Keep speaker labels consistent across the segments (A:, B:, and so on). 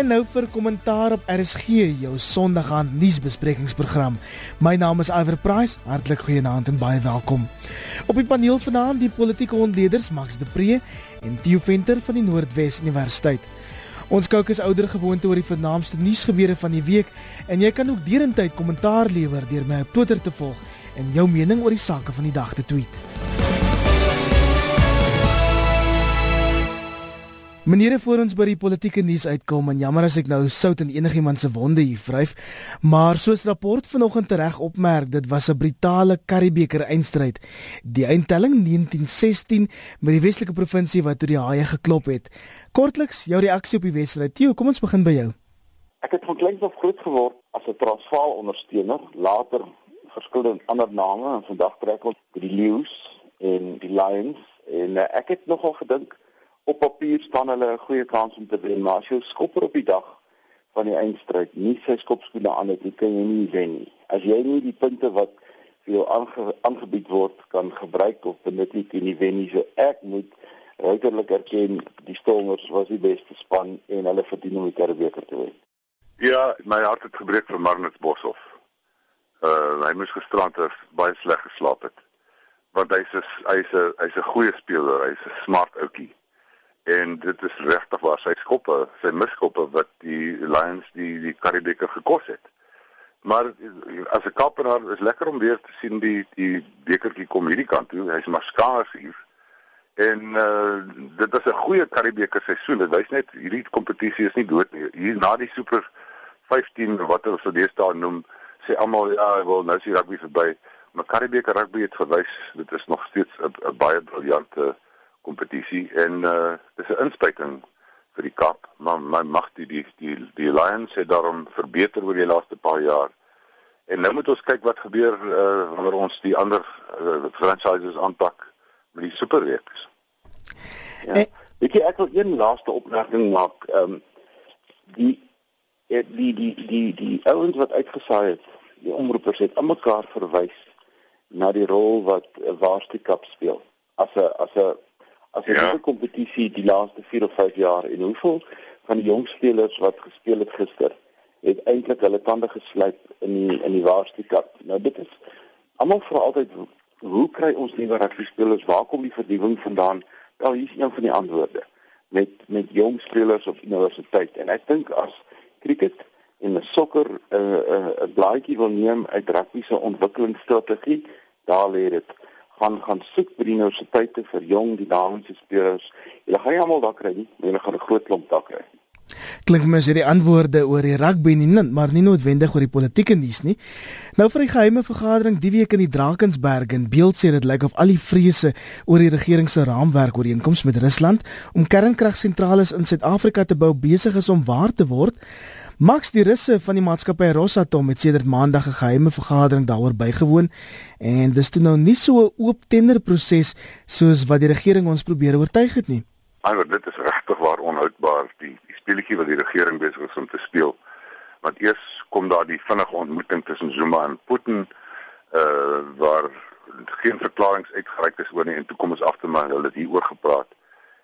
A: En nou vir kommentaar op RSG, jou Sondagaan nuusbesprekingsprogram. My naam is Iver Price. Hartlik goeienaand en baie welkom. Op die paneel vanaand die politieke ontleeders Max de Pre en Theo Venter van die Noordwes Universiteit. Ons kyk is ouer gewoonte oor die vernaamste nuusgebeure van die week en jy kan ook derentyd kommentaar lewer deur my op Twitter te volg en jou mening oor die sake van die dag te tweet. Meneere voor ons by die politieke nuus uitkom en jammer as ek nou sout in enigiemand se wonde hier vryf, maar soos rapport vanoggend tereg opmerk, dit was 'n brutale Karibeker eindstryd. Die eindtelling 1916 met die Weselike provinsie wat tot die haie geklop het. Kortliks jou reaksie op die wedstryd. Theo, kom ons begin by jou.
B: Ek het van kleins af groot geword as 'n Transvaal ondersteuner, later verskillende ander name en vandag trek ons die Lions en die Lions en uh, ek het nogal gedink op papier staan hulle 'n goeie kans om te wen, maar as jy skopper op die dag van die eindstryd nie sy skopskoene aan het, kan jy nie wen nie. As jy nie die punte wat vir jou aange, aangebied word kan gebruik of benut nie, kan jy wen nie. So ek moet ruiterlik erken die Stormers was die beste span en hulle verdien om die Karibeker te wen.
C: Ja, my hart het gebreek vir Magnus Boshoff. Uh hy moes gisterand baie sleg geslaap het. Want hy's hy's 'n hy's 'n goeie speler, hy's 'n smart ouetjie en dit is regtig waar sy skoppe, sy miskoppe wat die Lions die die Karibeker gekos het. Maar as 'n kapenaar is lekker om weer te sien die die bekertjie kom hierdie kant toe. Hy's maar skaars hier. En uh dit was 'n goeie Karibeker seisoen. Dit wys net hierdie kompetisie is nie dood nie. Hier na die Super 15 wat hulle so deesdae noem, sê almal ja, wel nou is die rugby verby. Maar Karibeker rugby het gewys dit is nog steeds 'n baie briljante uh kompetisie en uh dis 'n inspuiting vir die Kaap. Maar my mag die die die die Lions het daarom verbeter oor die laaste paar jaar. En nou moet ons kyk wat gebeur uh wanneer ons die ander uh, franchises aanpak met die superreeks.
B: Ja. Hey. ek ek wil een laaste opmerking maak. Ehm um, die die die die die ouens wat uitgesaai het die omroepers het almekaar verwys na die rol wat 'n Waarste Cup speel as 'n as 'n as 'n ja. kompetisie die laaste 4 of 5 jaar en hoeveel van die jong spelers wat gespeel het gister het eintlik hulle tande geslyp in die in die Waarste Cup. Nou dit is almal vra altyd hoe kry ons nuwe rugby spelers? Waar kom die vernuwing vandaan? Wel hier is een van die antwoorde met met jong spelers op universiteit en ek dink as cricket en sokker 'n uh, 'n uh, blaadjie wil neem uit rugby se ontwikkelingsstrategie, daar lê dit gaan gaan soek by die universiteite vir jong dinamiese spelers. Hulle gaan nie almal daar kry nie, maar hulle gaan 'n groot klomp daar kry.
A: Klink my as jy die antwoorde oor die rugby nie, maar nie noodwendig oor die politieke nuus nie. Nou vir die geheime vergadering die week in die Drakensberg en beeld sê dit lyk of al die vrese oor die regering se raamwerk ooreenkoms met Rusland om kernkragsentrales in Suid-Afrika te bou besig is om waar te word. Max die russe van die maatskappy Rosatom het sedert maandag 'n geheime vergadering daaroor bygewoon en dis toe nou nie so 'n oop tenderproses soos wat die regering ons probeer oortuig het nie.
C: Maar dit is regtig waar onhoudbaar die, die speletjie wat die regering besig is om te speel. Want eers kom daar die vinnige ontmoeting tussen Zuma en Putin uh waar geen verklaringe uitgereik is oor nie en toe kom ons agter maar hulle het hier oor gepraat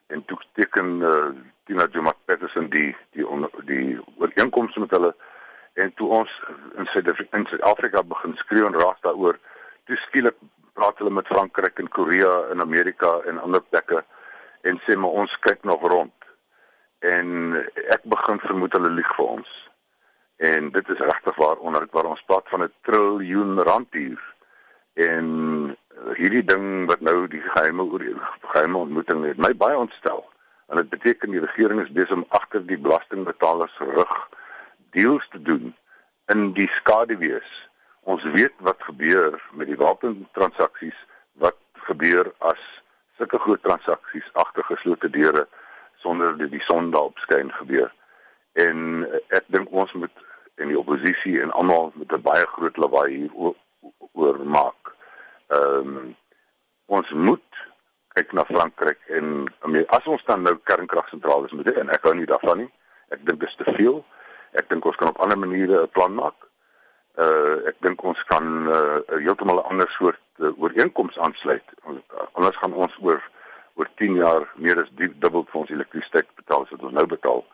C: en toe teken uh Tina Juma Petersen die die on, die ooreenkomste met hulle en toe ons in Suid-Afrika begin skreeu en raas daaroor, toe skielik praat hulle met Frankryk en Korea en Amerika en ander plekke en sê maar ons kyk nog rond. En ek begin vermoed hulle lieg vir ons. En dit is regtig waar onder waar ons praat van 'n triljoen rand hier. En hierdie ding wat nou die geheime oor geheime ontmoeting het my baie ontstel. En dit beteken die regering is besig om agter die belastingbetalers rug deals te doen in die skaduwees. Ons weet wat gebeur met die wapentransaksies, wat gebeur as sulke groot transaksies agter geslote deure sonder dat die son daarop skyn gebeur. En ek dink ons moet en die oppositie en almal met 'n baie groot lawaai hier oor maak. Ehm um, ons moet kyk na Frankryk en as ons dan nou kernkragsentrale moet hê en ek hou nie daarvan nie. Ek dink dit is te veel. Ek dink ons kan op ander maniere 'n plan maak. Uh ek dink ons kan uh heeltemal 'n ander soort uh, ooreenkoms aansluit. Anders gaan ons oor oor 10 jaar meer as die dubbel vir ons elektrisiteit betaal as wat ons nou betaal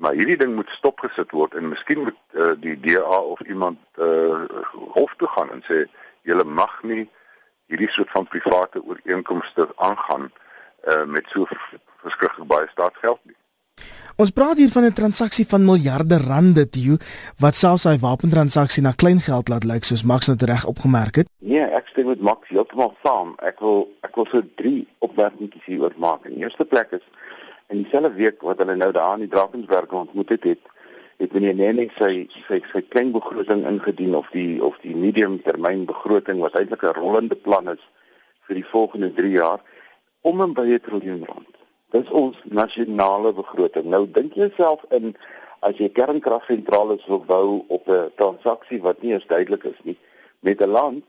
C: Maar hierdie ding moet stopgesit word en miskien moet uh, die DA of iemand uh, hof toe gaan en sê julle mag nie hierdie soort van private ooreenkomste aangaan uh, met so verskriklik baie staatsgeld nie.
A: Ons praat hier van 'n transaksie van miljarde rande, Tio, wat selfs hy wapentransaksie na klein geld laat lyk soos Max nou reg opgemerk het.
B: Nee, ek stem met Max heeltemal saam. Ek wil ek wil so drie opmerkings hieroor maak. In die eerste plek is in dieselfde week wat hulle nou daar in die Drakensberg ontmoet het, het het meneer Nene sy sy sy klein begroting ingedien of die of die medium termyn begroting wat eintlik 'n rollende plan is vir die volgende 3 jaar om en by 'n triljoen rand. Dis ons nasionale begroting. Nou dink jouself in as jy kernkragsentrale wil bou op 'n transaksie wat nie eens duidelik is nie met 'n land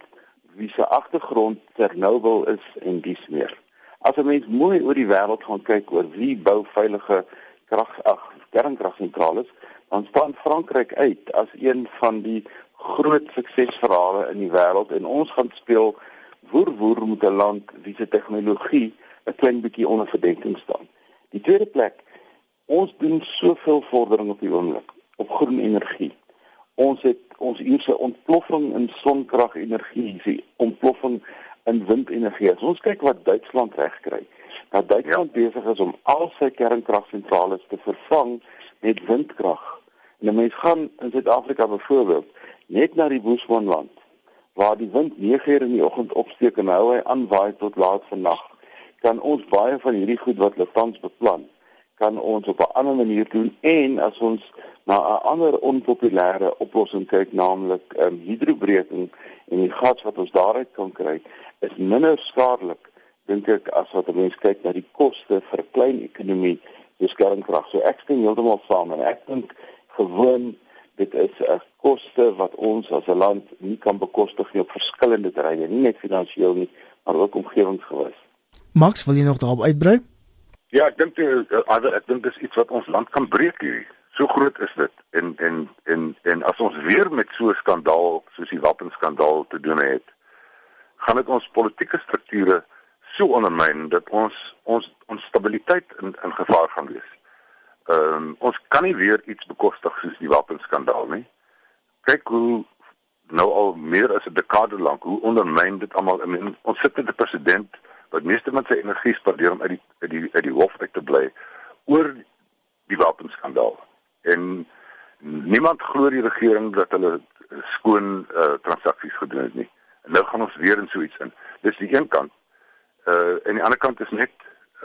B: wie se agtergrond Chernobyl is en dies meer. As 'n mens mooi oor die wêreld gaan kyk oor wie bou veilige krag ag kernkragsentrale, dan staan Frankryk uit as een van die groot suksesverhale in die wêreld en ons gaan speel woer woer met 'n land wie se tegnologie 'n klein bietjie onder verdenking staan. Die tweede plek, ons doen soveel vordering op die oomblik op groen energie. Ons het ons hierse ontploffing in sonkragenergie, die ontploffing in windenergie. As ons kyk wat Duitsland regkry, dat Duitsland ja. besig is om al sy kernkragsentrale te vervang met windkrag. En 'n mens gaan in Suid-Afrika byvoorbeeld net na die Boesmanland waar die wind 9:00 in die oggend opsteek en hou hy aan waai tot laat vannag kan ons baie van hierdie goed wat hulle tans beplan kan ons op 'n ander manier doen en as ons na 'n ander onpopulêre oplossing kyk naamlik ehm um, hidrobreking en die gas wat ons daaruit kan kry is minder skadelik dink ek as wat mense kyk na die koste vir klein ekonomie soos kernkrag. So ek stem heeltemal saam en ek dink gewoon dit is 'n koste wat ons as 'n land nie kan bekostig nie op verskillende terreine, nie net finansiëel nie, maar ook omgewingsgewys.
A: Max, wil jy nog daarop uitbrei?
C: Ja, ek dink uh, ek dink dis iets wat ons land kan breek hier. So groot is dit. En en en en as ons weer met so 'n skandaal soos die wapenskandaal te doen het, gaan dit ons politieke strukture so ondermyn dat ons ons ons stabiliteit in in gevaar gaan wees. Ehm um, ons kan nie weer iets bekostig soos die wapenskandaal nie. Kyk hoe nou al meer as 'n dekade lank hoe ondermyn dit almal in ons sittende president wat meeste van sy energie spandeer om uit die uit die uit die hof uit te bly oor die wapenskandaal. En niemand glo die regering dat hulle skoon uh, transaksies gedoen het nie. En nou gaan ons weer in so iets in. Dis die een kant. Uh en die ander kant is net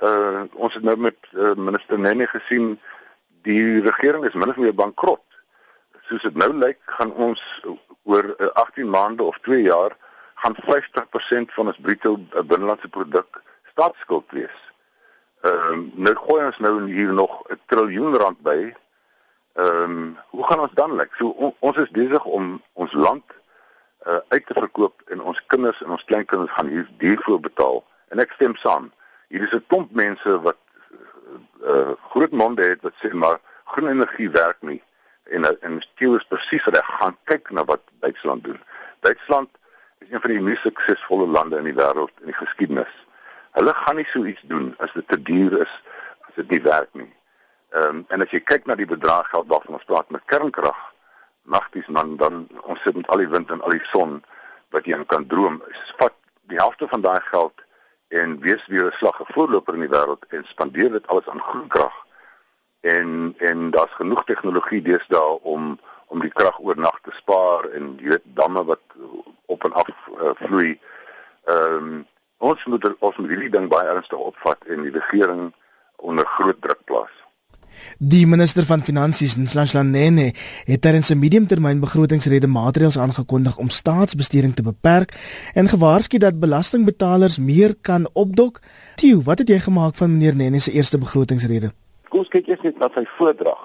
C: uh ons het nou met uh, minister Nene gesien die regering is min of meer bankrot. Soos dit nou lyk, gaan ons oor uh, 18 maande of 2 jaar gaan 50% van ons bruto binnelandse produk staatsskuld wees. Ehm um, nou gooi ons nou hier nog 'n triljoen rand by. Ehm um, hoe gaan ons dan lyk? So on, ons is besig om ons land uh, uit te verkoop en ons kinders en ons kleinkinders gaan hier duurvoor betaal. En ek stem saam. Hier is 'n klomp mense wat uh, groot monde het wat sê maar groen energie werk nie en en steel is presies wat ek gaan kyk na wat Duitsland doen. Duitsland is een van die mees suksesvolle lande in die wêreld in die geskiedenis. Hulle gaan nie so iets doen as dit te duur is, as dit nie werk nie. Ehm um, en as jy kyk na die bedrag geld waarvan ons praat met kernkrag, magties man dan ons sit met al die wind en al die son wat jy kan droom. Vat die helfte van daai geld en wees weer 'n slag voorloper in die wêreld en spandeer dit alles aan groen krag. En en daar's genoeg tegnologie deesdae om om die krag oornag te spaar en jy weet damme wat op en af uh, vloei. Ehm um, ons moet er, ons moet hierdie ding baie ernstig opvat en die regering onder groot druk plaas.
A: Die minister van Finansies, Nhlahla Nene, het tydens 'n mediumtermynbegrotingsrede maatreëls aangekondig om staatsbesteding te beperk en gewaarsku dat belastingbetalers meer kan opdok. Tio, wat het jy gemaak van meneer Nene se eerste begrotingsrede?
B: Kom ons kyk eers net na sy voordrag.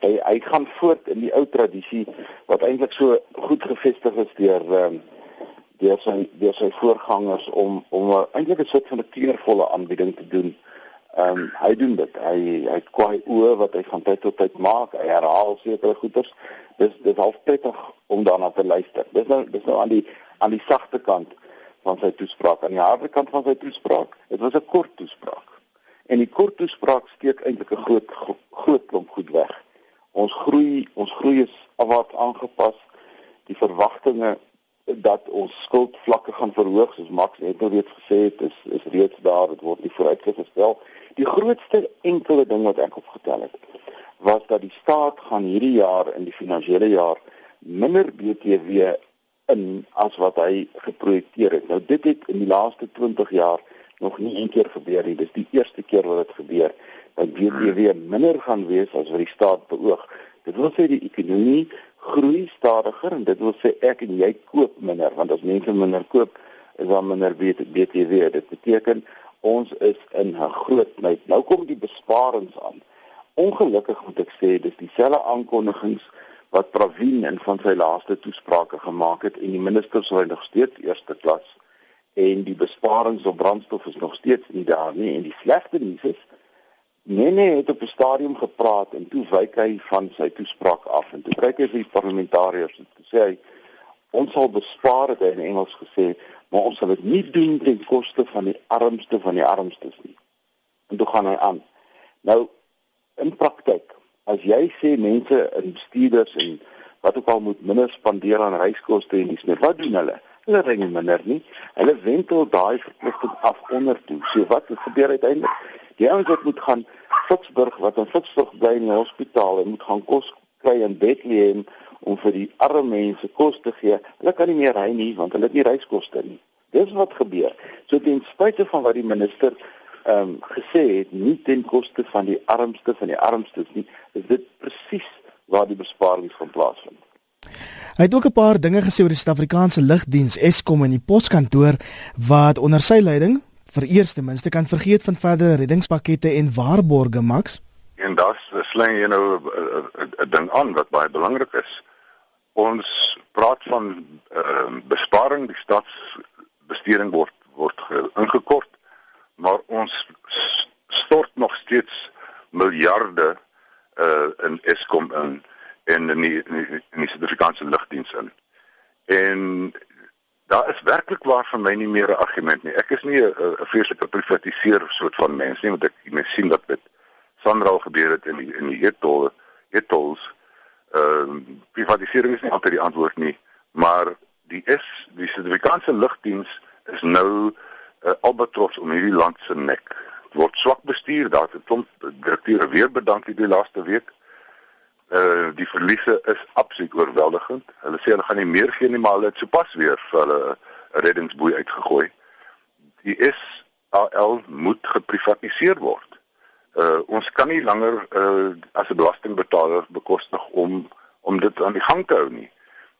B: Hy hy gaan voort in die ou tradisie wat eintlik so goed gevestig is deur ehm deur sy deur sy voorgangers om om eintlik 'n soort van 'n tienervolle aanbieding te doen. Ehm um, hy doen dit. Hy hy het kwai oë wat hy van tyd tot tyd maak. Hy herhaal sekere goeters. Dis dis half prettig om daarna te luister. Dis nou dis nou aan die aan die sagte kant van sy toespraak. Aan die harde kant van sy toespraak, dit was 'n kort toespraak. En die kort toespraak steek eintlik 'n groot groot klomp goed weg. Ons groei, ons groei is afwaarts aangepas. Die verwagtinge dat ons skuldvlakke gaan verhoog soos Max net nou reeds gesê het is is reeds daar. Dit word nie vooruitgestel die grootste enkele ding wat ek opgetel het was dat die staat gaan hierdie jaar in die finansiële jaar minder BTW in as wat hy geprojekteer het. Nou dit het in die laaste 20 jaar nog nie een keer gebeur nie. Dis die eerste keer wat dit gebeur dat BTW minder gaan wees as wat die staat beoog. Dit wil sê die ekonomie groei stadiger en dit wil sê ek en jy koop minder want as mense minder koop is daar minder BTW. Dit beteken ons is in 'n groot tyd. Nou kom die besparings aan. Ongelukkig moet ek sê dis dieselfde aankondigings wat Pravin in van sy laaste toesprake gemaak het en die minister sou nog steeds eerste klas en die besparings op brandstof is nog steeds nie daar nie en die slegste nuus is Nene het op 'n stadium gepraat en toe wyk hy van sy toespraak af en toe kyk hy vir die parlementariërs en sê hy ons sal bespaar het hy in Engels gesê maar ons sal dit nie doen ten koste van die armste van die armstes nie. En toe gaan hy aan. Nou in praktyk as jy sê mense in bestuurders en wat ook al moet minder spandeer aan reiskoste en dis net wat doen hulle? Hulle ring minder nie. Hulle wentel daai verpligting af onder toe. So wat gebeur uiteindelik? Die ouens wat moet gaan Ficksburg wat in Ficksburg bly in die hospitaal en moet gaan kos kry in Bethlehem om vir die arme mense kos te gee. Hulle kan nie meer ry nie want hulle het nie reiskoste nie. Dis wat gebeur. So ten spyte van wat die minister ehm um, gesê het, nie ten koste van die armste van die armstes nie, is dit presies waar die besparings van plaasvind.
A: Hy het ook 'n paar dinge gesê oor die Suid-Afrikaanse lugdiens Eskom en die poskantoor wat onder sy leiding vir eers ten minste kan vergeet van verdere reddingspakkette en waarborge Max.
C: En daar's slang jy nou 'n ding aan wat baie belangrik is. Ons praat van uh, besparing, die staatsbesteding word word ingekort, maar ons stort nog steeds miljarde uh in Eskom in en in die in die Suid-Afrikaanse lugdiens in. En daar is werklik waar vir my nie meer 'n argument nie. Ek is nie 'n vreeslike privatiseer soort van mens nie, want ek net sien dat dit Sandra al gebeur het in die in die etol etols. Ehm uh, privatisering is nie altyd die antwoord nie, maar die is die Suid-Afrikaanse lugdiens is nou 'n uh, albatros om hierdie land se nek. Dit word swak bestuur, daar het 'n klomp direkteure weer bedank die laaste week uh die verliese is absoluut oorweldigend. Hulle sê hulle gaan nie meer gee nie, maar hulle het sopas weer vir hulle 'n reddingsboei uitgegooi. Die SAL moet geprivatiseer word. Uh ons kan nie langer uh as 'n belastingbetaler bekostig om om dit aan die gang te hou nie.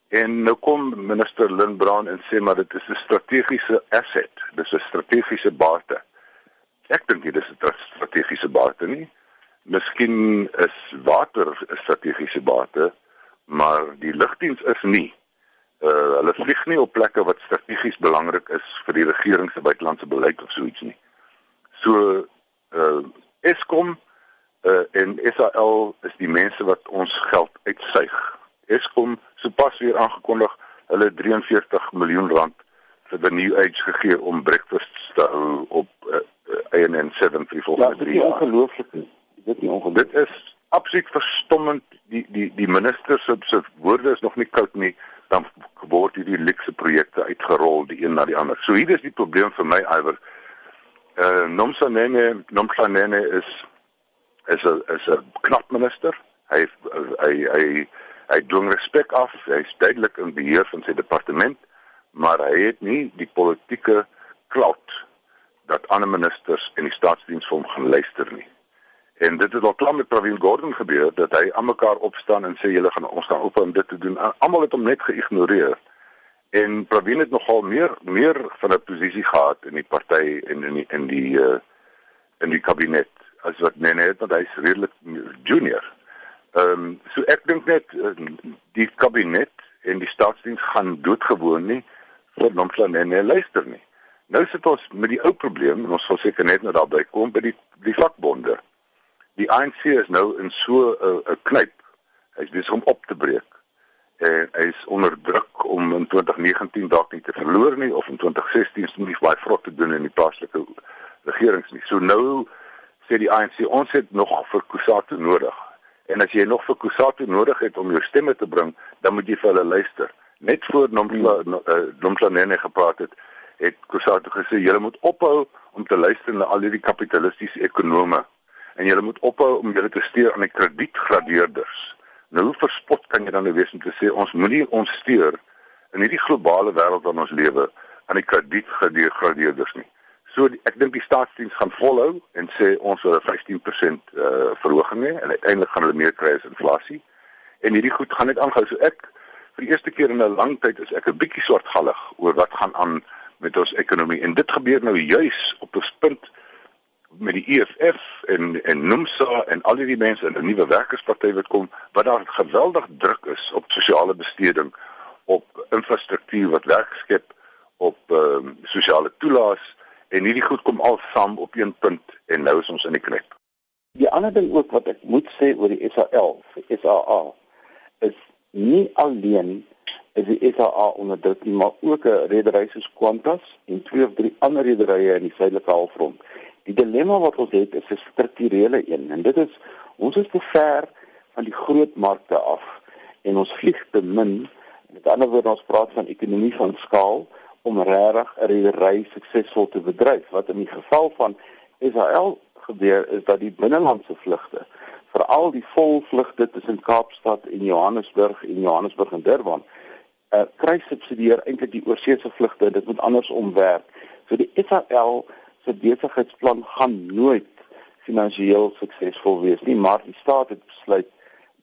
C: En nou kom minister Lindbrand en sê maar dit is 'n strategiese asset, dis 'n strategiese bate. Ek dink dit is 'n strategiese bate nie. Miskien is water 'n strategiese bate, maar die lugdiens is nie. Uh hulle vlieg nie op plekke wat strategies belangrik is vir die regering se buitelandse beleid of so iets nie. So uh Eskom uh en SAL is die mense wat ons geld uitsuig. Eskom sopas weer aangekondig hulle 43 miljoen rand vir die new age gegee om breakfasts te hou op uh, uh, ANN7 vir volgende 3 jaar.
B: Dit is ongelooflik dit nie
C: ongelukkig. Is absoluut verstommend. Die die die minister se se woorde is nog nie koud nie. Dan word hierdie luxe projekte uitgerol die een na die ander. So hier is die probleem vir my Iwer. Eh uh, Nomsanene Nomsanene is is 'n is 'n knap minister. Hy hy hy hy doen respek af. Hy is duidelik in beheer van sy departement, maar hy het nie die politieke clout dat ander ministers in die staatsdiens vir hom gaan luister nie. En dit het al klaar met Pravin Gordhan gebeur dat hy aan mekaar opstaan en sê julle gaan ons gaan op om dit te doen. Almal het hom net geïgnoreer. En Pravin het nogal meer meer van 'n posisie gehad in die party en in die in die uh in die kabinet as wat Nene het, want hy's redelik junior. Ehm um, so ek dink net uh, die kabinet en die staatsdiens gaan doodgewoon nie vir Nomsla Nene luister nie. Nou sit ons met die ou probleem en ons sal seker net nou daarby kom by die die vakbonde die ANC is nou in so 'n uh, 'n knyp. Hy's besig om op te breek. En hy is onder druk om in 2019 dalk nie te verloor nie of in 2016 nie baie vrot te doen in die plaaslike regerings nie. So nou sê die ANC ons het nog vir Kusatu nodig. En as jy nog vir Kusatu nodig het om jou stemme te bring, dan moet jy vir hulle luister. Net voor Nomla Nomla Nene gepraat het, het Kusatu gesê julle moet ophou om te luister na al hierdie kapitalistiese ekonome en julle moet ophou om julle te steur aan die kredietgradeerders. Nou hoe verspot kan jy dan nou wees om te sê ons moenie ons steur in hierdie globale wêreld waarin ons lewe aan die kredietgradeerders nie. So die, ek dink die staatsdiens gaan volhou en sê ons wil 'n 15% uh, verhoging hê en uiteindelik gaan hulle meer kry as inflasie. En hierdie goed gaan net aanhou. So ek vir die eerste keer in 'n lang tyd is ek 'n bietjie swartgallig oor wat gaan aan met ons ekonomie en dit gebeur nou juis op 'n punt met die EFF en en NUMSA en al die mense in 'n nuwe werkersparty wat kom wat daar geweldig druk is op sosiale besteding op infrastruktuur wat werk skep op ehm um, sosiale toelaas en hierdie goed kom al saam op een punt en nou is ons in die knip.
B: Die ander ding ook wat ek moet sê oor die SAL, SAA is nie alleen is die SAA onder druk nie, maar ook 'n redery soos Qantas en twee of drie ander rederye in die suidelike halfrond. Die dilemma wat ons het is 'n strukturele een en dit is ons is te ver van die groot markte af en ons vlieg te min. Met ander woorde ons praat van ekonomie van skaal om regtig 'n redery suksesvol te bedryf. Wat in die geval van SAL gebeur is dat die binnelandse vlugte veral die volvlugte tussen Kaapstad en Johannesburg en Johannesburg en Durban uh, kry subsidieer eintlik die oorseese vlugte dit moet andersom werk so die SAL se besigheidsplan gaan nooit finansiëel suksesvol wees nie maar die staat het besluit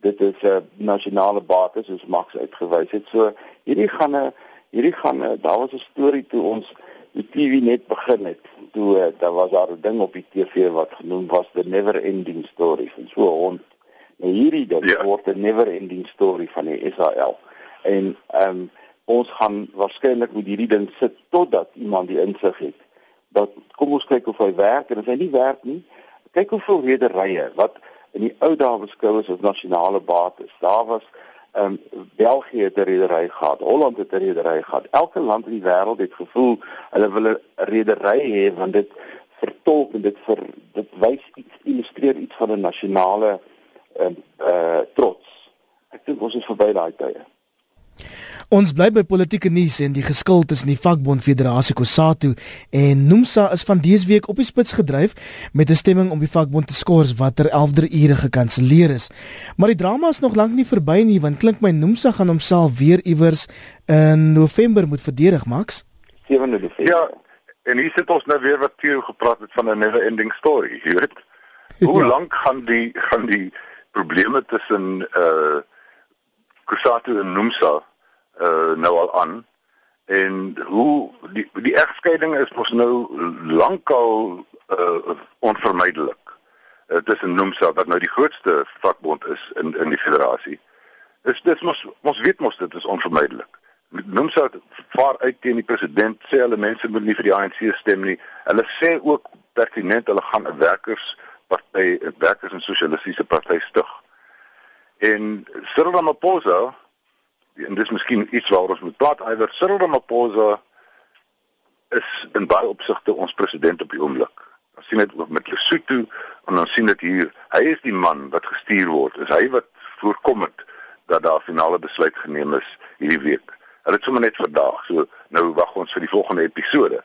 B: dit is 'n uh, nasionale bates soos Max uitgewys het. So hierdie gaan 'n hierdie gaan 'n daar was 'n storie toe ons die TV net begin het. Toe uh, daar was daar 'n ding op die TV wat genoem was the never ending story van so 'n hond. Nou hierdie ding ja. word 'n never ending story van die SAL en ehm um, ons gaan waarskynlik met hierdie ding sit totdat iemand die insig het dat kom ons kyk of hy werk en as hy nie werk nie kyk hoeveel rederye wat in die ou dae beskou is as nasionale bates. Daar was ehm um, België het 'n redery gehad Holland het 'n redery gehad. Elke land in die wêreld het gevoel hulle wil 'n redery hê want dit vertolk en dit vir dit wys iets illustreer iets van 'n nasionale ehm uh, uh, trots. Ek dink ons is verby daai tye
A: Ons bly by politieke nuus en die geskil tussen die vakbond Federasie Kosatu en Nomsa is van dese week op die spits gedryf met 'n stemming om die vakbond te skors wat ter 11de ure gekanselleer is. Maar die drama is nog lank nie verby nie want klink my Nomsa gaan homself weer iewers in November moet verdedig, Max.
B: 7de November.
C: Ja, en hier sit ons nou weer wat Theo gepraat het van 'n never ending story, jy weet. Hoe ja. lank gaan die gaan die probleme tussen uh Kosatu en Nomsa uh nou al aan en hoe die die egskeiding is mos nou lankal uh onvermydelik. Uh, tussen Nomsa wat nou die grootste vakbond is in in die federasie. Dis dis mos ons weet mos dit is onvermydelik. Nomsa vaar uit teen die president sê hulle mense moet nie vir die ANC stem nie. Hulle sê ook pertinent hulle gaan 'n werkers party 'n werkers en sosialistiese party stig. En Cyril Ramaphosa en dis miskien iets waaroor ons moet praat iwer Cyril Ramaphosa is in baie opsigte ons president op die oomblik. Ons sien dit met Lesotho en ons sien dit hier. Hy is die man wat gestuur word. Is hy wat voorkom het dat daar finale besluit geneem is hierdie week. Hulle het sommer net vandag. So nou wag ons vir die volgende episode.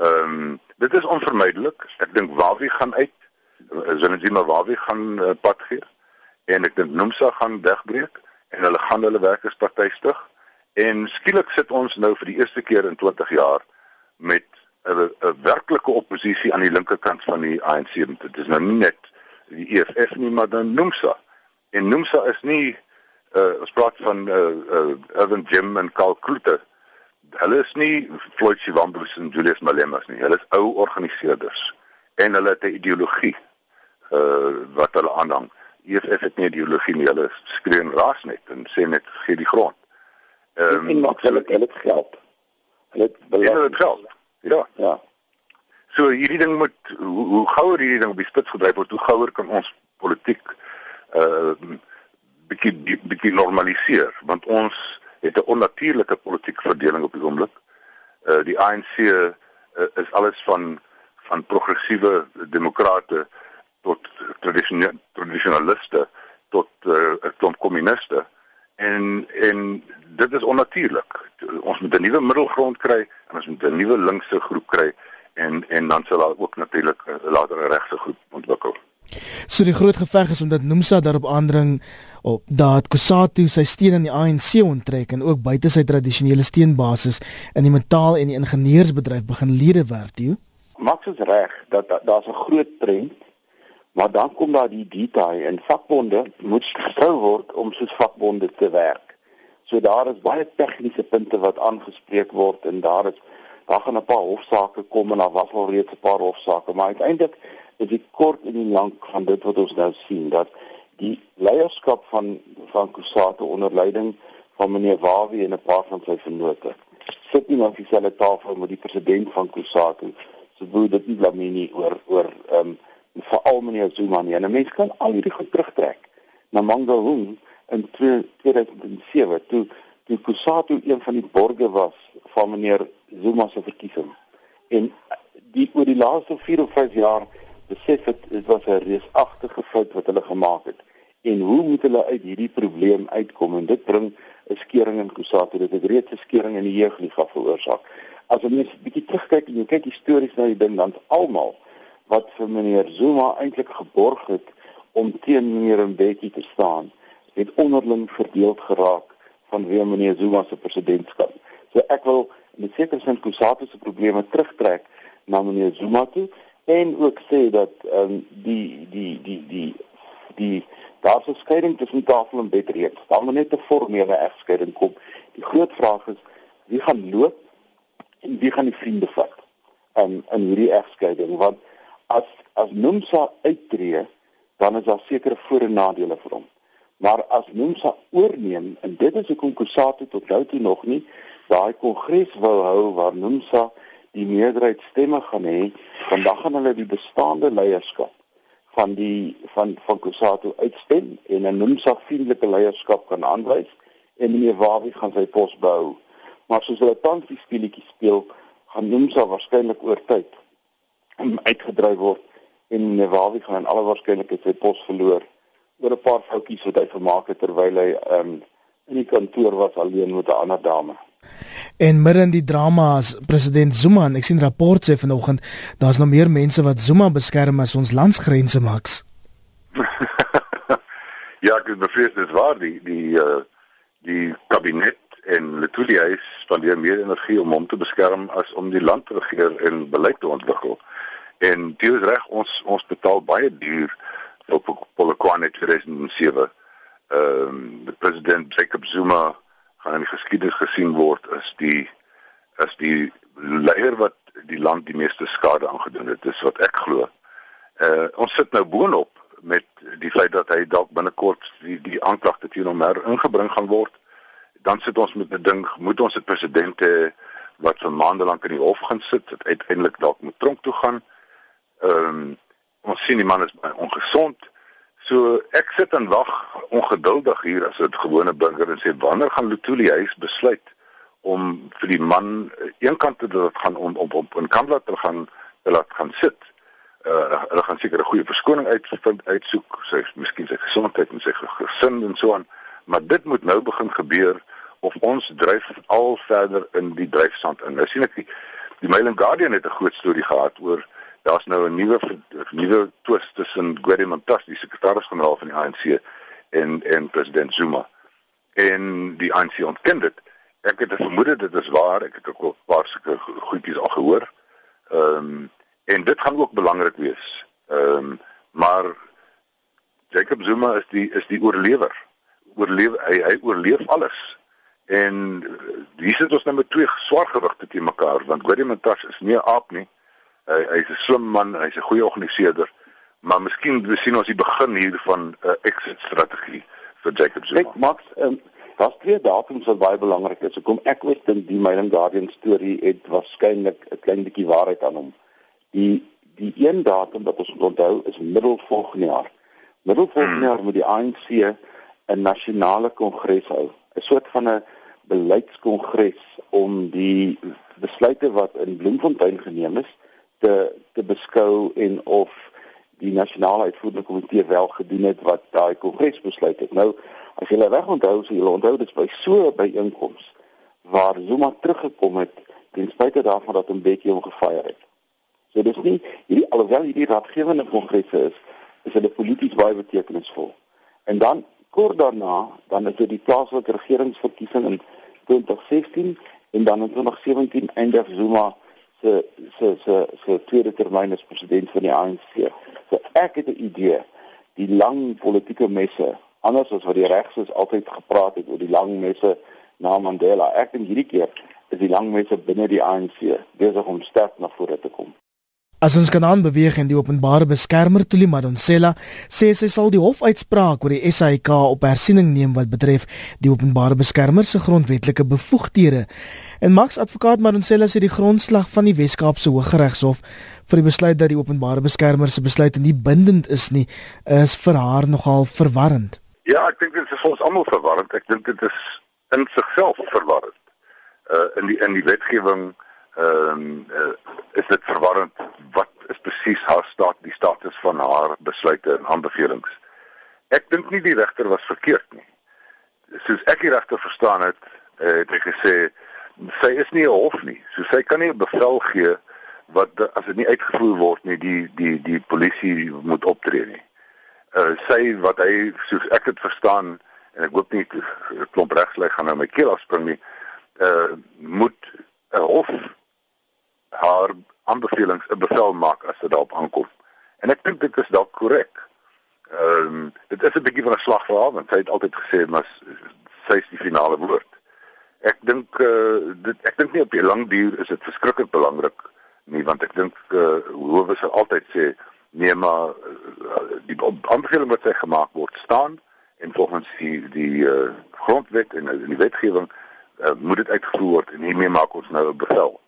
C: Ehm um, dit is onvermydelik. Ek dink Wawie gaan uit. Zonedzima Wawie gaan uh, pad gee en ek dink Nomsa gaan wegbreek en hulle gaan hulle werkersparty stig en skielik sit ons nou vir die eerste keer in 20 jaar met 'n 'n werklike oppositie aan die linkerkant van die ANC. Dit is nou nie net die EFF nie, maar dan Nomsa. En Nomsa is nie uh ons praat van uh uh Evan Jim en Karl Kloete. Hulle is nie Floyd Shivambus en Julius Malema nie. Hulle is ou organiseerders en hulle het 'n ideologie uh wat hulle aanhang. EFF het nie ideologie nie, hulle skree en raas net en sê net gee die grond.
B: Ehm um, maak hulle hulle geld.
C: Hulle het geld. Ja. Ja. So hierdie ding moet hoe, hoe gouer hierdie ding op die spits gedryf word, hoe gouer kan ons politiek uh bietjie bietjie normaliseer want ons het 'n onnatuurlike politieke verdeling op die oomblik. Uh die ANC uh, is alles van van progressiewe demokrate tot tradisionele tradisionaliste tot eh, 'n uh, klomp kommuniste en en dit is onnatuurlik. Ons moet 'n nuwe middelgrond kry en ons moet 'n nuwe linkse groep kry en en dan sal daar ook natuurlik 'n latere regse groep ontwikkel.
A: So die groot geveg is omdat Nomsa daarop aandring op dat Kusatu sy steun aan die ANC onttrek en ook buite sy tradisionele steunbasis in die metaal en die ingenieursbedryf begin lede werf, Theo.
B: Max is reg dat daar's 'n groot trend, maar dan kom daar die detail en vakbonde moet getrou word om soos vakbonde te werk. So daar is baie tegniese punte wat aangespreek word en daar is daar gaan 'n paar hofsaake kom en daar was al reeds 'n paar hofsaake, maar uiteindelik is dit kort en die lank van dit wat ons nou sien dat die leierskap van van Kusate onder leiding van meneer Wawie en 'n paar van sy vennote sit nie op dieselfde tafel met die president van Kusate so wou dit nie Lamini oor oor ehm um, veral meneer Zuma nie. En 'n mens kan al hierdie goed terugtrek na Mangaung in 2007 toe toe Kusatu een van die borgers was van meneer Zuma se verkiesing. En die oor die laaste 4 of 5 jaar besef het dit was 'n reusagtige fout wat hulle gemaak het. En hoe moet hulle uit hierdie probleem uitkom? En dit bring 'n skeuring in Kusatu. Dit het reeds 'n skeuring in die jeugliga veroorsaak. As jy net 'n bietjie terugkyk en jy kyk histories na die ding dan almal wat vir meneer Zuma eintlik geborg het om teen meneer Mbeki te staan, het onderling verdeeld geraak vanweë meneer Zuma se presidentskap. So ek wil in sekere sin Kusatu se probleme terugtrek na meneer Zuma toe en ook sê dat ehm um, die die die die die daar's 'n skeiding tussen tafel en bed reeds. Daar moet net 'n formele egskeiding kom. Die groot vraag is wie gaan loop en wie gaan die vriende vat um, in hierdie egskeiding want as as Nomsa uittreë dan is daar sekere voor en nadele vir hom. Maar as Nomsa oorneem en dit is 'n konkursasie tot nou toe nog nie daai kongres wou hou waar Nomsa die meerderheid stemme gaan hê, vandag gaan hulle die bestaande leierskap van die van van Kusato uitstem en 'n Nomsa vriendelike leierskap kan aanwys en meneer Wawie gaan sy pos behou. Maar soos hulle tans die speletjie speel, gaan Nomsa waarskynlik oor tyd uitgedryf word en Wawie gaan in alle waarskynlikheid sy pos verloor oor 'n paar foutjies wat hy vermaak het terwyl hy um, in die kantoor was alleen met 'n ander dame.
A: En midde in die drama as president Zuma, ek sien rapport sê vanoggend daar's nog meer mense wat Zuma beskerm as ons landsgrense maks.
C: ja, ek bevrees dit waar die die uh, die kabinet en Letuli huis spandeer meer energie om hom te beskerm as om die land te regeer en beleid te ontwikkel. En dit is reg ons ons betaal baie duur op Polokwane 2007. Ehm um, president Jacob Zuma gaan in die geskiedenis gesien word as die as die leier wat die land die meeste skade aangedoen het dis wat ek glo. Uh ons sit nou boonop met die feit dat hy dalk binnekort die die aanklagte teen hom her ingebring gaan word. Dan sit ons met 'n ding, moet ons 'n president hê wat vir maande lank in die hof gaan sit, wat uiteindelik dalk moet tronk toe gaan. Ehm um, ons sien die man is baie ongesond. So ek sit en wag ongeduldig hier as 'n gewone burger en sê wanneer gaan Lutuli huis besluit om vir die man eh, eenkant te dit gaan om op op in Kandla te gaan te laat gaan sit. Uh hulle gaan seker 'n goeie verskoning uitvind uitsoek, sy miskien sy gesondheid en sy gesin en so aan, maar dit moet nou begin gebeur of ons dryf al verder in die dryfsand in. Nou sien ek die, die Mail and Guardian het 'n groot storie gehad oor daar's nou 'n nuwe nuwe twist tussen Gwede Mantashe, die sekretaris-generaal van die ANC en en president Zuma. En die ANC ontken dit. Ek het vermoed dit is waar, ek het ook al paar sulke goedjies al gehoor. Ehm um, en dit gaan ook belangrik wees. Ehm um, maar Jacob Zuma is die is die oorlewer. Oorleef hy hy oorleef alles. En uh, hier sit ons nou met twee swaar gewigte te mekaar want Gwede Mantashe is nie 'n aap nie. Hy hy's 'n slim man, hy's 'n goeie organiseerder, maar miskien sien ons die begin hier van 'n uh, exit strategie vir Jacob Zuma.
B: Ek maak um, daar's twee datums wat baie belangrik is. Ek kom ek weet dat die and Guardian storie het waarskynlik 'n klein bietjie waarheid aan hom. Die die een datum wat ons moet onthou is middel volgende jaar. Middel volgende hmm. jaar moet die ANC 'n nasionale kongres hou, 'n soort van 'n beleidskongres om die besluite wat in Bloemfontein geneem is te te beskou en of die nasionale uitvoerende komitee wel gedoen het wat daai kongres besluit het. Nou as jy reg onthou, so jy onthou dit by so 'n byeenkoms waar Zuma teruggekom het ten spyte daarvan dat 'n bietjie hom gefire het. So dis nie hierdie alhoewel hierdie raadgewende kongresse is, is hulle polities baie betekenisvol. En dan kort daarna, dan is dit die plaaslike regeringsverkiesing in 2016 en dan in 2017 eindig Zuma se se se se tweede termyn as president van die ANC. So ek het 'n idee, die lang politieke messe, anders as wat die regses altyd gepraat het oor die lang messe na Mandela. Ek dink hierdie keer is die lang messe binne die ANC besig om sterk na vore te kom.
A: As ons kan aanbeweeg en die openbare beskermer Tuli Madonsela sê sy sal die hofuitspraak oor die SAIK op hersiening neem wat betref die openbare beskermer se grondwetlike bevoegdhede. En Max advokaat Madonsela sê die grondslag van die Wes-Kaapse Hooggeregshof vir die besluit dat die openbare beskermer se besluit nie bindend is nie, is vir haar nogal verwarrend.
C: Ja, ek dink dit is vir ons almal verwarrend. Ek dink dit is in sigself verwarrend. Uh in die in die wetgewing ehm um, uh, is dit verwarrend wat is presies haar staat die status van haar besluite en aanbevelings. Ek dink nie die regter was verkeerd nie. Soos ek die regter verstaan het, uh, het hy gesê sy is nie 'n hof nie. So sy kan nie 'n bevel gee wat as dit nie uitgevoer word nie die die die polisie moet optree nie. Uh sy wat hy soos ek dit verstaan en ek hoop nie klomp regslei gaan nou my keel afspring nie, uh moet 'n hof haar aanbevelings 'n bevel maak as dit daarop aankom. En ek dink dit is dalk korrek. Ehm um, dit is 'n bietjie van 'n slag vir haar want sy het altyd gesê maar sy is die finale woord. Ek dink uh, dit ek dink nie op die lang duur is dit verskriklik belangrik nie want ek dink uh, hoewe sal altyd sê nee maar uh, die aanbeveling wat sy gemaak word staan en volgens die die uh, grondwet en die wetgewing uh, moet dit uitgevoer word en hiermee maak ons nou 'n bevel.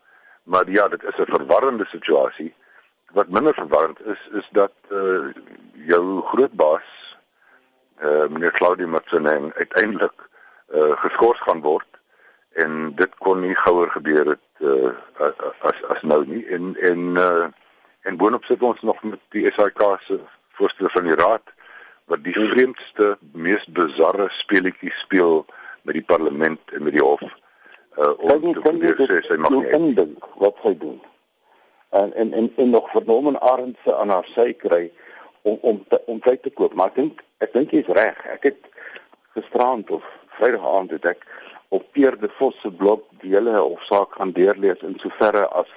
C: Maar ja, dit is 'n verwarrende situasie. Wat minder verwarrend is is dat uh jou groot baas uh meneer Claudio Matsunen uiteindelik uh geskort gaan word en dit kon nie gouer gebeur het uh as as nou nie en en uh en boonop sit ons nog met die SAK se voorstel van die raad wat die vreemdste mees bizarre speletjie speel met die parlement en met die hof uh om
B: te probeer sê sy mag nie indink wat sy doen. En en en, en nog vernomen Arend se aan haar sy kry om om te, om tyd te koop, maar ek dink ek dink jy's reg. Ek het gisterand of Vrydag aand het ek op Pierre de Vos se blog die hele hofsaak gaan deurlees in soverre as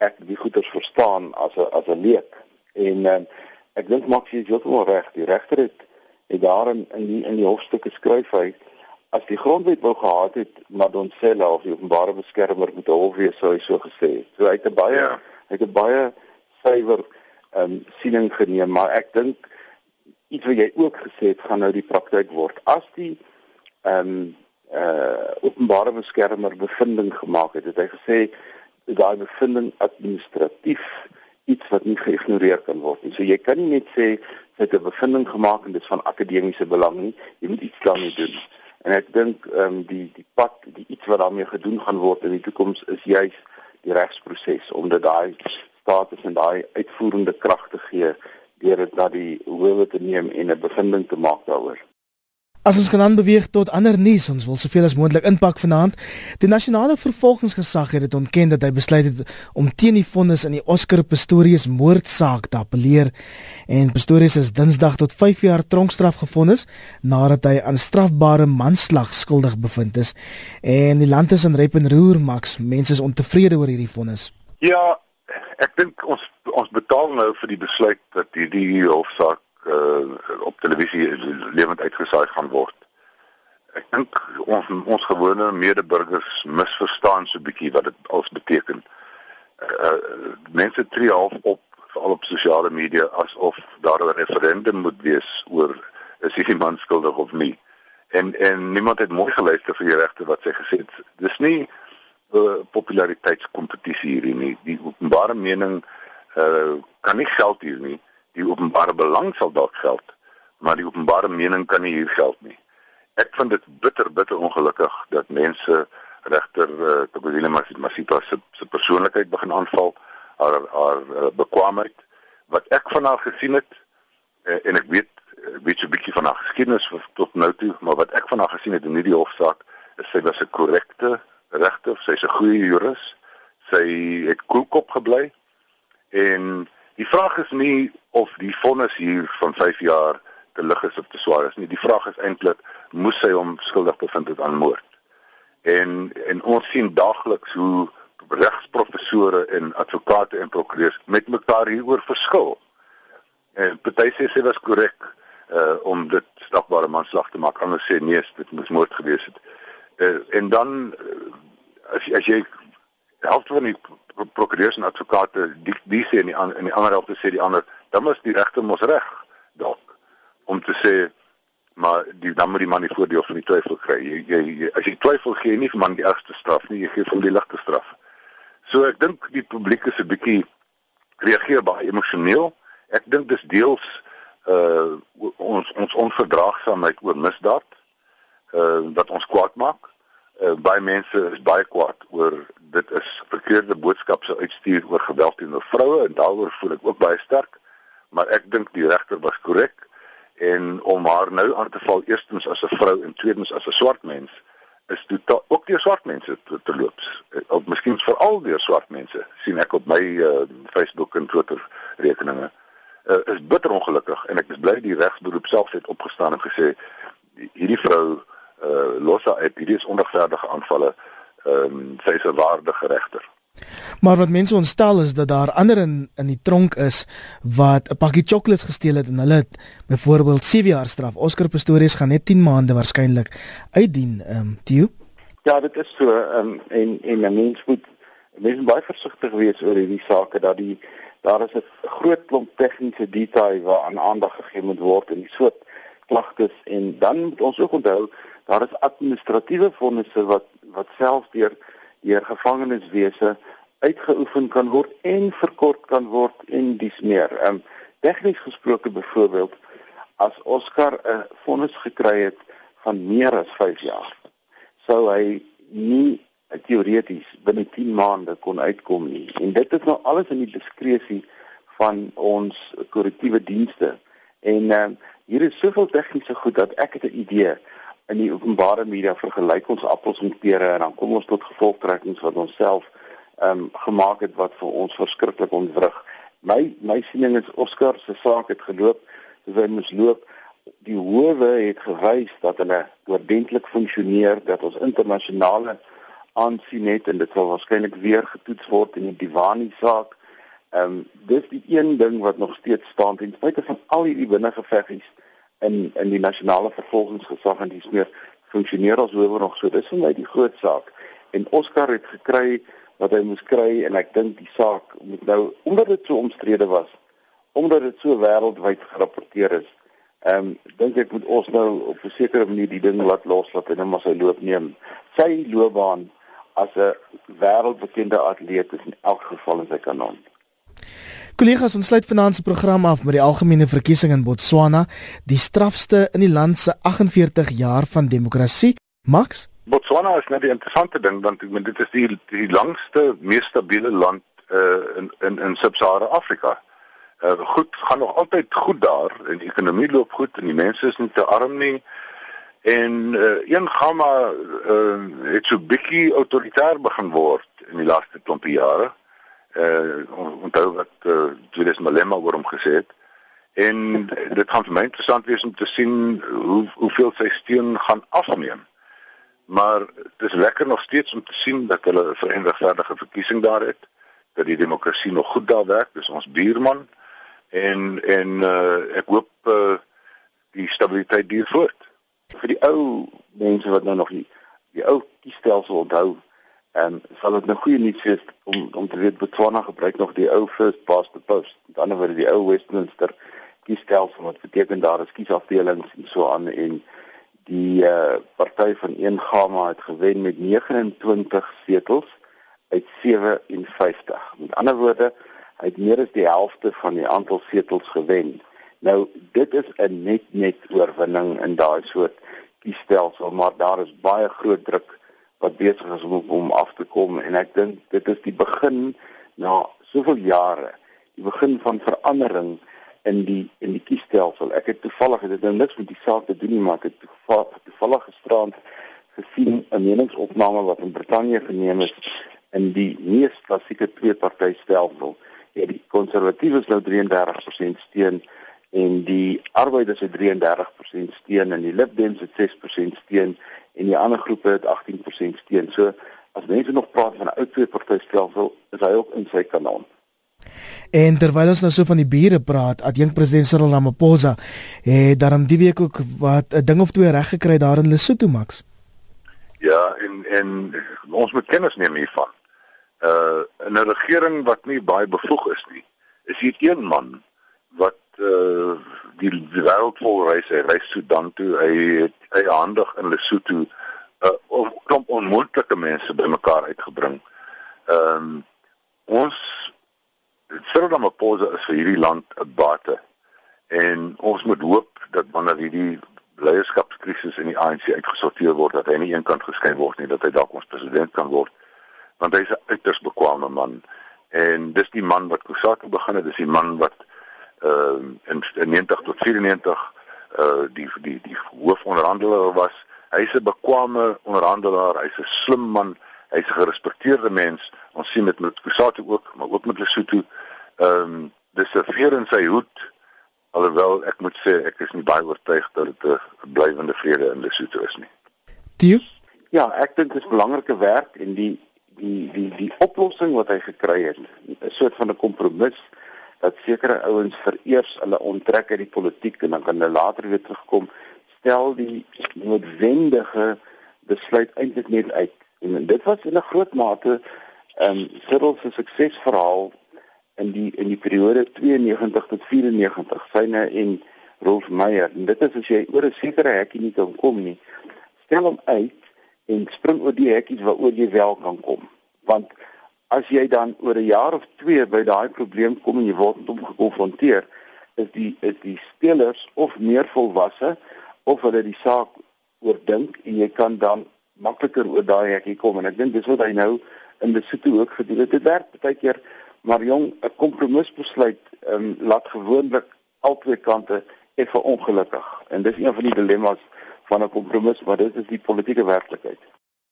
B: ek die goeters verstaan as 'n as 'n leek. En uh, ek dink Maxie is heeltemal reg. Die regter het het daarin in die in die hofstukke skryf hy as die grondwet wou gehad het Madonsela of die openbare beskermer moet hof wees sou hy so gesê het. So hy het 'n baie ja. hy het 'n baie suiwer ehm um, siening geneem, maar ek dink iets wat jy ook gesê het gaan nou die praktyk word. As die ehm um, uh openbare beskermer bevinding gemaak het, het hy gesê daai bevinding administratief iets wat nie geïgnoreer kan word nie. So jy kan nie net sê jy het 'n bevinding gemaak en dit is van akademiese belang nie. Jy moet iets daarmee doen. En ek dink ehm um, die die pad die iets wat daarmee gedoen gaan word in die toekoms is juis die regsproses om dit daai status en daai uitvoerende krag te gee deur dit na die hoewe te neem en 'n bevinding te maak daaroor.
A: As ons kan aanbeweeg tot ander nuus, ons wil soveel as moontlik inpak vanaand. Die nasionale vervolgingsgesag het dit ontken dat hy besluit het om teen die vonnis in die Oscar Pistorius moordsaak te appeleer en Pistorius is Dinsdag tot 5 jaar tronkstraf gevonnis nadat hy aan strafbare manslag skuldig bevind is. En die land is in rep en roer, Max. Mense is ontevrede oor hierdie vonnis.
C: Ja, ek dink ons ons betaal nou vir die besluit dat hierdie hofsaak uh, op televisie lewend uitgesaai gaan word. Ek dink ons ons gewone medeburgers misverstaan so 'n bietjie wat dit als beteken. Uh, mense tree half op veral op sosiale media asof daar 'n referendum moet wees oor is hierdie man skuldig of nie. En en niemand het mooi geluister vir die regte wat sy gesê het. Dis nie 'n uh, populariteitskompetisie hierdie nie. Die openbare mening uh, kan nie geld hier nie die openbare belang sal dalk geld, maar die openbare mening kan nie hier geld nie. Ek vind dit bitter bitter ongelukkig dat mense regter uh, Tokozile Masipa se se persoonlikheid begin aanval, haar haar uh, bekwaamheid, wat ek van haar gesien het uh, en ek weet weet so 'n bietjie van haar geskiedenis tot nou toe, maar wat ek van haar gesien het in hierdie hofsaak, is sy was 'n korrekte regter, sy's 'n goeie jurist. Sy het koelkop gebly en die vraag is nie of die vonnis hier van 5 jaar te lig is of te swaar is nie. Die vraag is eintlik moes sy hom skuldig bevind het aan moord. En en ons sien daagliks hoe regsprofessore en advokate en prokureurs met mekaar hieroor verskil. En party sê sy was korrek uh om dit strafbare manslag te maak. Ander sê nee, dit moes moord gewees het. Uh en dan uh, as as jy helfte van die prokureurs en advokate die die sê in die in die ander helfte sê die ander, dan was die regter mos reg dalk om te sê maar die dan moet die man die voordeel van die twyfel kry. Jy, jy, jy as jy twyfel gee nie vir man die ergste straf nie, jy gee hom die ligte straf. So ek dink die publiek is 'n bietjie reageer baie emosioneel. Ek dink dis deels uh ons ons onverdraagsaamheid oor misdaad uh wat ons kwaad maak. Uh baie mense is baie kwaad oor dit is verkeerde boodskappe sou uitstuur oor geweld teenoor vroue en daaroor voel ek ook baie sterk. Maar ek dink die regter was korrek en om haar nou aan te val eerstens as 'n vrou en tweedens as 'n swart mens is totaal ook deur swart mense te, te loop. Of miskien veral deur swart mense sien ek op my uh, Facebook en Twitter rekeninge. Uh, is bitter ongelukkig en ek is bly die regsberoep self het opgestaan en gesê hierdie vrou uh, los haar uit hierdie is onregverdige aanvalle. Ehm um, sy is 'n waardige regter.
A: Maar wat mense ontstel is dat daar ander in in die tronk is wat 'n pakkie chocolates gesteel het en hulle het byvoorbeeld 7 jaar straf. Oscar Pistorius gaan net 10 maande waarskynlik uitdien. Ehm um, Theo?
B: Ja, dit is so ehm um, en en 'n mens moet mens moet baie versigtig wees oor hierdie sake dat die daar is 'n groot klomp tegniese detail waaraan aandag gegee moet word in die soort klagtes en dan moet ons ook onthou daar is administratiewe vonnisse wat wat selfs deur deur gevangeniswese uitgeoefen kan word en verkort kan word en dis meer. Ehm um, tegnies gesproke byvoorbeeld as Oscar 'n vonnis gekry het van meer as 5 jaar, sou hy nie teoreties binne 10 maande kon uitkom nie. En dit is nou alles in die diskresie van ons korrektiewe dienste. En ehm um, hier is soveel tegniese goed dat ek het 'n idee in die openbare media vergelyk ons appels met pere en dan kom ons tot gevolgtrekkings wat ons self ehm um, gemaak het wat vir ons verskriklik ontwrig. My my siening is Oscar se saak het geloop soos hy moes loop. Die howe het gewys dat hulle oordentlik funksioneer, dat ons internasionale aansien het en dit sal waarskynlik weer getoets word in die Diwani saak. Ehm um, dis die een ding wat nog steeds staan ten spyte van al hierdie binnengeveggies in in die nasionale vervolgingsgesag en dis meer funksioneer as hoewe nog. So dis vir my die groot saak. En Oscar het gekry wat hy moes kry en ek dink die saak moet nou omdat dit so omstrede was omdat dit so wêreldwyd gerapporteer is ehm um, dink ek moet ons nou op 'n sekere manier die ding laat loslaat en hom as hy loop neem. Sy loopbaan as 'n wêreldbekende atleet is in elk geval in sy kanon
A: Kollegas, ons sluit vanaand se program af met die algemene verkiesing in Botswana, die strafste in die land se 48 jaar van demokrasie. Max?
C: Botswana is net 'n interessante ding want ek meen dit is die die langste, mees stabiele land uh, in in in Sub-Sahara Afrika. Uh, goed, gaan nog altyd goed daar en die ekonomie loop goed en die mense is nie te arm nie. En uh, een gamma uh, het so bietjie autoritair begin word in die laaste klompie jare uh onthou wat uh, Julius Malema oor hom gesê het. En dit gaan vir my interessant wees om te sien hoe hoeveel sy steun gaan afneem. Maar dit is lekker nog steeds om te sien dat hulle 'n verenigde verkiesing daar het, dat die demokrasie nog goed daar werk, dis ons buurman en en uh ek hoop uh die stabiliteit duur voort. Vir die ou mense wat nou nog die, die ou kiesstelsel onthou, En sal dit 'n nou goeie nuus wees om om te weet Botswana gebruik nog die ou first past the post. Met ander woorde die ou Westminster kiesstelsel wat beteken daar is kiesafdelings en so aan en die uh, party van een Gama het gewen met 29 setels uit 57. Met ander woorde, hy het meer as die helfte van die aantal setels gewen. Nou dit is 'n net net oorwinning in daai soort kiesstelsel, maar daar is baie groot druk wat besig is om om af te kom en ek dink dit is die begin na soveel jare
B: die begin van verandering in die in die kiesstelsel. Ek het toevallig dit nou niks met die saak te doen nie, maar ek het toevallig gisterand gesien 'n meningsopname wat in Brittanje geneem is in die mees klassieke twee-party stelsel. Ja, die konservatiewes nou 33% steun en die arbeiders het 33% steun en die Lib Dems het 6% steun en die ander groepe het 18% steun. So as mense nog praat van 'n ou twee-party stelsel, is hy ook in sy kanon.
A: En terwyl ons nou so van die bure praat, adjunk president Cyril Ramaphosa het daarom die week ook wat 'n ding of twee reg gekry daar in Lesotho Max.
C: Ja, en en ons moet kennis neem hiervan. Uh 'n regering wat nie baie bevoeg is nie. Is hier een man wat uh die, die wêreld vol reis, hy reis Sudan toe, hy het hy handig in Lesotho 'n uh, klomp onmoontlike mense bymekaar uitgebring. Ehm um, ons Cyril Ramaphosa is vir hierdie land 'n bate. En ons moet hoop dat wanneer hierdie leierskapskrisis in die ANC uitgesorteer word dat hy nie eenkant geskei word nie dat hy dalk ons president kan word. Want hy is 'n uiters bekwame man. En dis die man wat Kusaka begin het dis die man wat uh, in, in 90 tot 94 uh die die die hoofonderhandelaar was. Hy's 'n bekwame onderhandelaar hy's 'n slim man hy's 'n gerespekteerde mens. Ons sien dit met Kusaka ook maar ook met Lesotho. Ehm um, dis 'n veer in sy hoed alhoewel ek moet sê ek is nie baie oortuig dat dit 'n blywende vrede in Lesotho is nie.
A: Die
B: Ja, ek dink dit is belangrike werk en die die die die oplossing wat hy gekry het, 'n soort van 'n kompromis dat sekere ouens vereers hulle onttrek uit die politiek en dan kan hulle later weer terugkom, stel die noodwendige besluit eintlik net uit. En dit was in 'n groot mate ehm um, Cyril se suksesverhaal in die in die periode 92 tot 94 syne en Rolf Meyer en dit is as jy oor 'n sekere hekkie nie kan kom nie stel hom uit en spring oor die hekkies waaroor jy wel kan kom want as jy dan oor 'n jaar of 2 by daai probleem kom en jy word met hom gekonfronteer is die is die spelers of meer volwasse of hulle die saak oordink en jy kan dan makliker oor daai hekkie kom. En ek dink dis wat hy nou in situ ook gedoen het. Dit werk baie keer maar jong 'n kompromisbesluit um, laat gewoonlik albei kante effe ongelukkig. En dis een van die dilemma's van 'n kompromis maar dit is die politieke werklikheid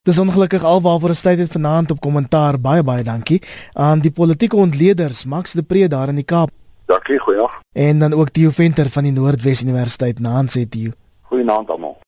A: Dis ongelukkig alwaarvoor ons tyd het vanaand op kommentaar. Baie baie dankie. Aan die politieke ontleeders Max de Pre daar in die Kaap.
C: Dankie goeie
A: En dan ook Theo Venter van die Noordwes Universiteit. Naans het jy
B: Goeienaand almal